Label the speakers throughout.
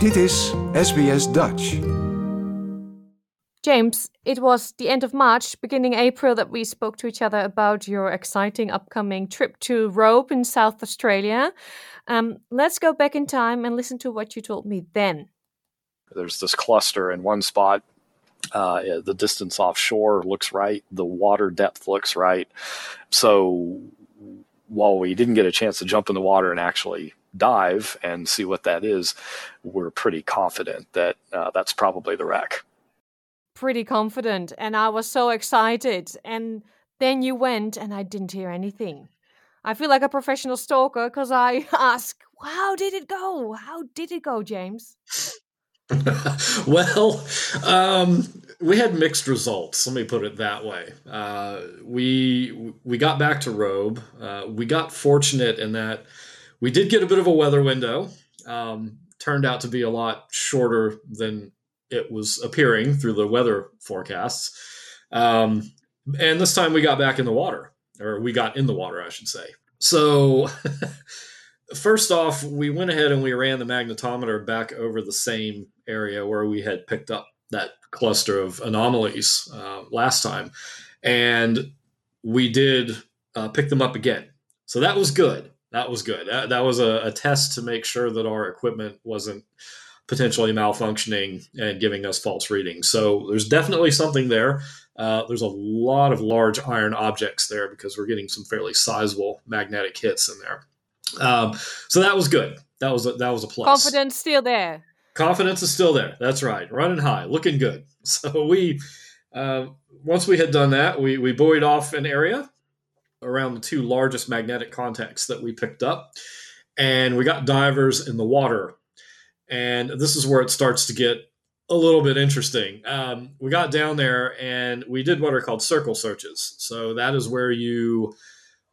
Speaker 1: Dit is SBS Dutch.
Speaker 2: James, it was the end of March, beginning April, that we spoke to each other about your exciting upcoming trip to Robe in South Australia. Um, let's go back in time and listen to what you told me then.
Speaker 3: There's this cluster in one spot. Uh, the distance offshore looks right. The water depth looks right. So while we didn't get a chance to jump in the water and actually dive and see what that is, we're pretty confident that uh, that's probably the wreck.
Speaker 2: Pretty confident. And I was so excited. And then you went, and I didn't hear anything. I feel like a professional stalker because I ask, How did it go? How did it go, James?
Speaker 4: well, um, we had mixed results. Let me put it that way. Uh, we we got back to Robe. Uh, we got fortunate in that we did get a bit of a weather window. Um, turned out to be a lot shorter than it was appearing through the weather forecasts. Um, and this time we got back in the water, or we got in the water, I should say. So, first off, we went ahead and we ran the magnetometer back over the same area where we had picked up that cluster of anomalies uh, last time. And we did uh, pick them up again. So that was good that was good. That, that was a, a, test to make sure that our equipment wasn't potentially malfunctioning and giving us false readings. So there's definitely something there. Uh, there's a lot of large iron objects there because we're getting some fairly sizable magnetic hits in there. Um, so that was good. That was a, that was a plus.
Speaker 2: Confidence still there.
Speaker 4: Confidence is still there. That's right. Running high, looking good. So we uh, once we had done that, we we buoyed off an area around the two largest magnetic contacts that we picked up. And we got divers in the water. And this is where it starts to get a little bit interesting. Um, we got down there and we did what are called circle searches. So that is where you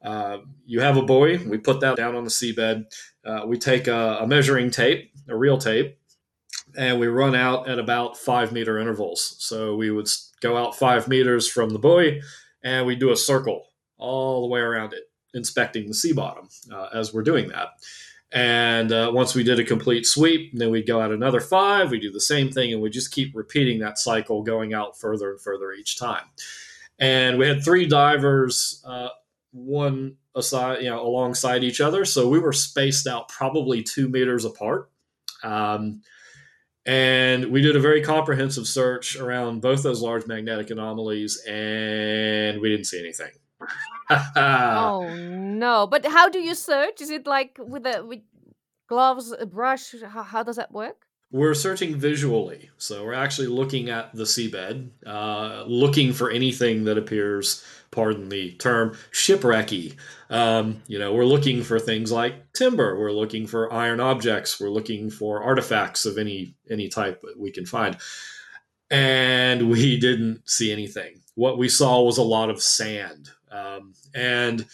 Speaker 4: uh, you have a buoy. We put that down on the seabed. Uh, we take a, a measuring tape, a real tape, and we run out at about five meter intervals. So we would go out five meters from the buoy and we do a circle all the way around it, inspecting the sea bottom uh, as we're doing that. And uh, once we did a complete sweep, then we'd go out another five. We do the same thing, and we just keep repeating that cycle, going out further and further each time. And we had three divers, uh, one aside, you know, alongside each other. So we were spaced out probably two meters apart. Um, and we did a very comprehensive search around both those large magnetic anomalies, and we didn't see anything
Speaker 2: oh no! But how do you search? Is it like with a with gloves, a brush? How, how does that work?
Speaker 4: We're searching visually, so we're actually looking at the seabed, uh, looking for anything that appears, pardon the term, shipwrecky. Um, you know, we're looking for things like timber. We're looking for iron objects. We're looking for artifacts of any any type that we can find, and we didn't see anything. What we saw was a lot of sand um, and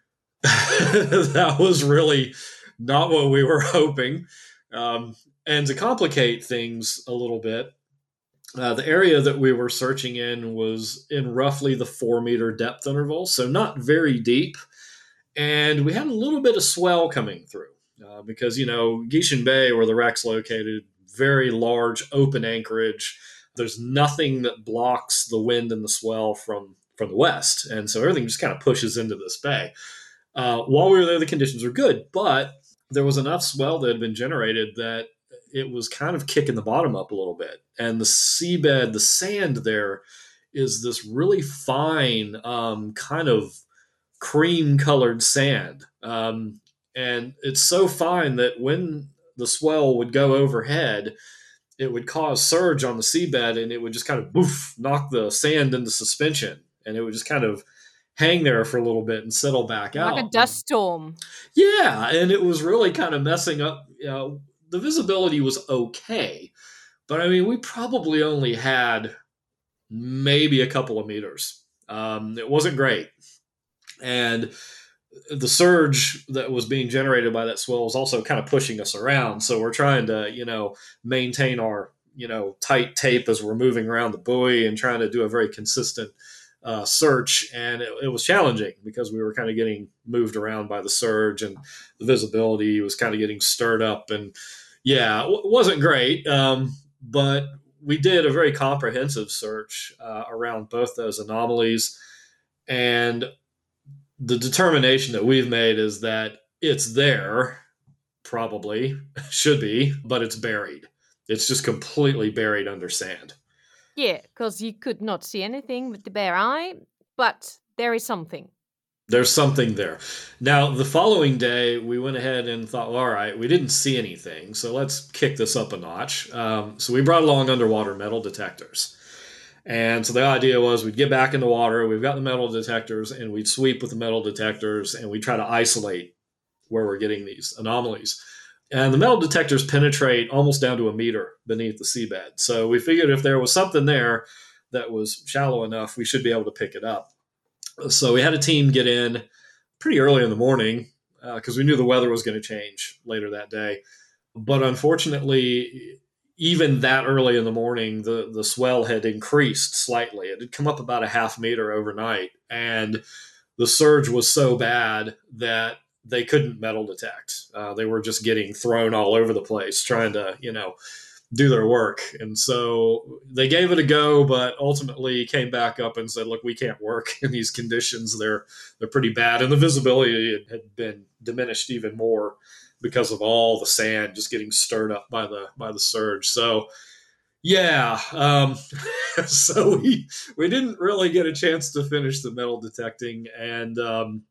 Speaker 4: that was really not what we were hoping. Um, and to complicate things a little bit, uh, the area that we were searching in was in roughly the four meter depth interval, so not very deep. And we had a little bit of swell coming through uh, because, you know, Guichen Bay, where the wreck's located, very large open anchorage. There's nothing that blocks the wind and the swell from from the west, and so everything just kind of pushes into this bay. Uh, while we were there, the conditions were good, but there was enough swell that had been generated that it was kind of kicking the bottom up a little bit, and the seabed, the sand there, is this really fine, um, kind of cream colored sand. Um, and it's so fine that when the swell would go overhead, it would cause surge on the seabed and it would just kind of boof, knock the sand into suspension and it would just kind of hang there for a little bit and settle back
Speaker 2: like
Speaker 4: out.
Speaker 2: Like a dust storm.
Speaker 4: Yeah, and it was really kind of messing up. You know, the visibility was okay, but I mean, we probably only had maybe a couple of meters. Um, it wasn't great, and the surge that was being generated by that swell was also kind of pushing us around. So we're trying to, you know, maintain our, you know, tight tape as we're moving around the buoy and trying to do a very consistent uh, search, and it, it, was challenging because we were kind of getting moved around by the surge, and the visibility was kind of getting stirred up, and Yeah, it wasn't great, um, but we did a very comprehensive search uh, around both those anomalies. And the determination that we've made is that it's there, probably, should be, but it's buried. It's just completely buried under sand.
Speaker 2: Yeah, because you could not see anything with the bare eye, but there is something.
Speaker 4: There's something there. Now, the following day, we went ahead and thought, well, all right, we didn't see anything, so let's kick this up a notch. Um, so we brought along underwater metal detectors. And so the idea was we'd get back in the water, we've got the metal detectors, and we'd sweep with the metal detectors and we try to isolate where we're getting these anomalies. And the metal detectors penetrate almost down to a meter beneath the seabed. So we figured if there was something there that was shallow enough, we should be able to pick it up. So we had a team get in pretty early in the morning because uh, we knew the weather was going to change later that day. But unfortunately, even that early in the morning, the, the swell had increased slightly. It had come up about a half meter overnight. And the surge was so bad that they couldn't metal detect. Uh, they were just getting thrown all over the place trying to, you know, do their work. And so they gave it a go, but ultimately came back up and said, "Look, we can't work in these conditions. They're they're pretty bad." And the visibility had been diminished even more because of all the sand just getting stirred up by the by the surge. So yeah, um, so we we didn't really get a chance to finish the metal detecting, and um,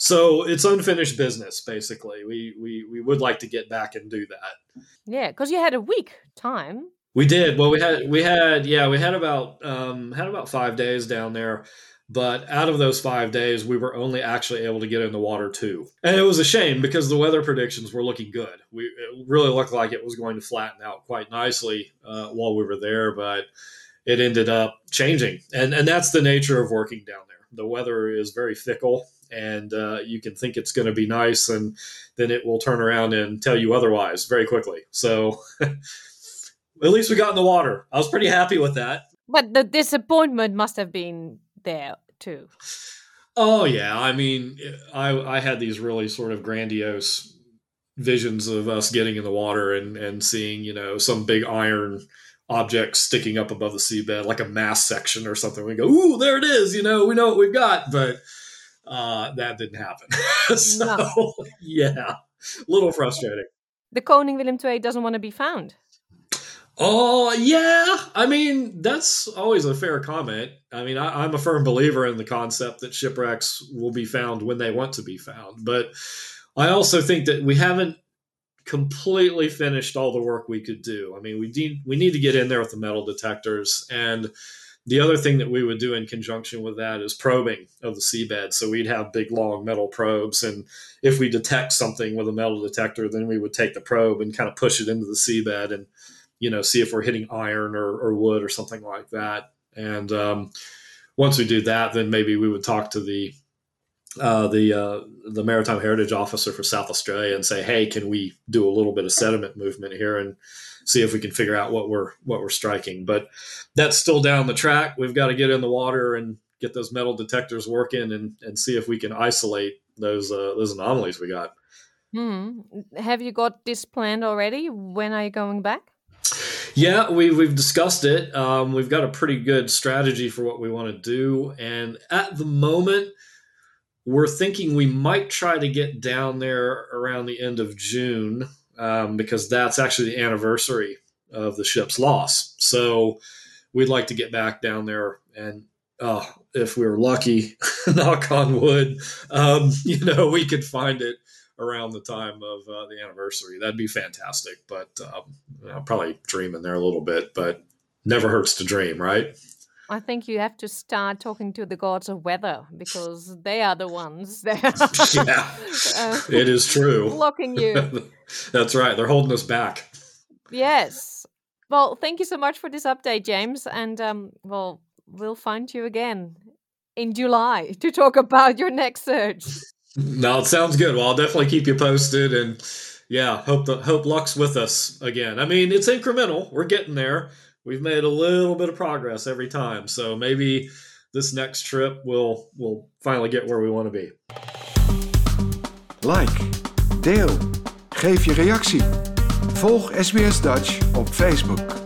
Speaker 4: so it's unfinished business. Basically, we we we would like to get back and do that.
Speaker 2: Yeah, because you had a week time.
Speaker 4: We did. Well, we had we had yeah we had about um, had about five days down there. But out of those five days, we were only actually able to get in the water two. And it was a shame because the weather predictions were looking good. We it really looked like it was going to flatten out quite nicely uh, while we were there, but it ended up changing. And, and that's the nature of working down there. The weather is very fickle, and uh, you can think it's going to be nice, and then it will turn around and tell you otherwise very quickly. So at least we got in the water. I was pretty happy with that.
Speaker 2: But the disappointment must have been there too.
Speaker 4: Oh yeah, I mean, I I had these really sort of grandiose visions of us getting in the water and and seeing you know some big iron object sticking up above the seabed like a mass section or something. We go, ooh, there it is. You know, we know what we've got, but uh, that didn't happen. so no. yeah, a little frustrating.
Speaker 2: The Koning Willem II doesn't want to be found.
Speaker 4: Oh yeah, I mean that's always a fair comment. I mean, I, am a firm believer in the concept that shipwrecks will be found when they want to be found, but I also think that we haven't completely finished all the work we could do. I mean, we need we need to get in there with the metal detectors, and the other thing that we would do in conjunction with that is probing of the seabed. So we'd have big long metal probes, and if we detect something with a metal detector, then we would take the probe and kind of push it into the seabed and you know, see if we're hitting iron or, or wood or something like that. And um, once we do that, then maybe we would talk to the uh, the uh, the maritime heritage officer for South Australia and say, hey, can we do a little bit of sediment movement here and see if we can figure out what we're what we're striking? But that's still down the track. We've got to get in the water and get those metal detectors working and, and see if we can isolate those uh, those anomalies we got.
Speaker 2: Hmm. Have you got this planned already? When are you going back?
Speaker 4: Yeah, we, we've discussed it. Um, we've got a pretty good strategy for what we want to do. And at the moment, we're thinking we might try to get down there around the end of June um, because that's actually the anniversary of the ship's loss. So we'd like to get back down there and uh, if we were lucky, knock on wood, um, you know, we could find it around the time of uh, the anniversary. That'd be fantastic. But um, I'll probably dream in there a little bit, but never hurts to dream, right?
Speaker 2: I think you have to start talking to the gods of weather because they are the ones
Speaker 4: that yeah, uh, it is true.
Speaker 2: Blocking you.
Speaker 4: That's right. They're holding us back.
Speaker 2: Yes. Well, thank you so much for this update, James. And um, well, we'll find you again in July to talk about your next search.
Speaker 4: No, it sounds good. Well, I'll definitely keep you posted, and yeah, hope the hope luck's with us again. I mean, it's incremental. We're getting there. We've made a little bit of progress every time, so maybe this next trip will will finally get where we want to be.
Speaker 1: Like, deel, geef je reactie. Volg SBS Dutch op Facebook.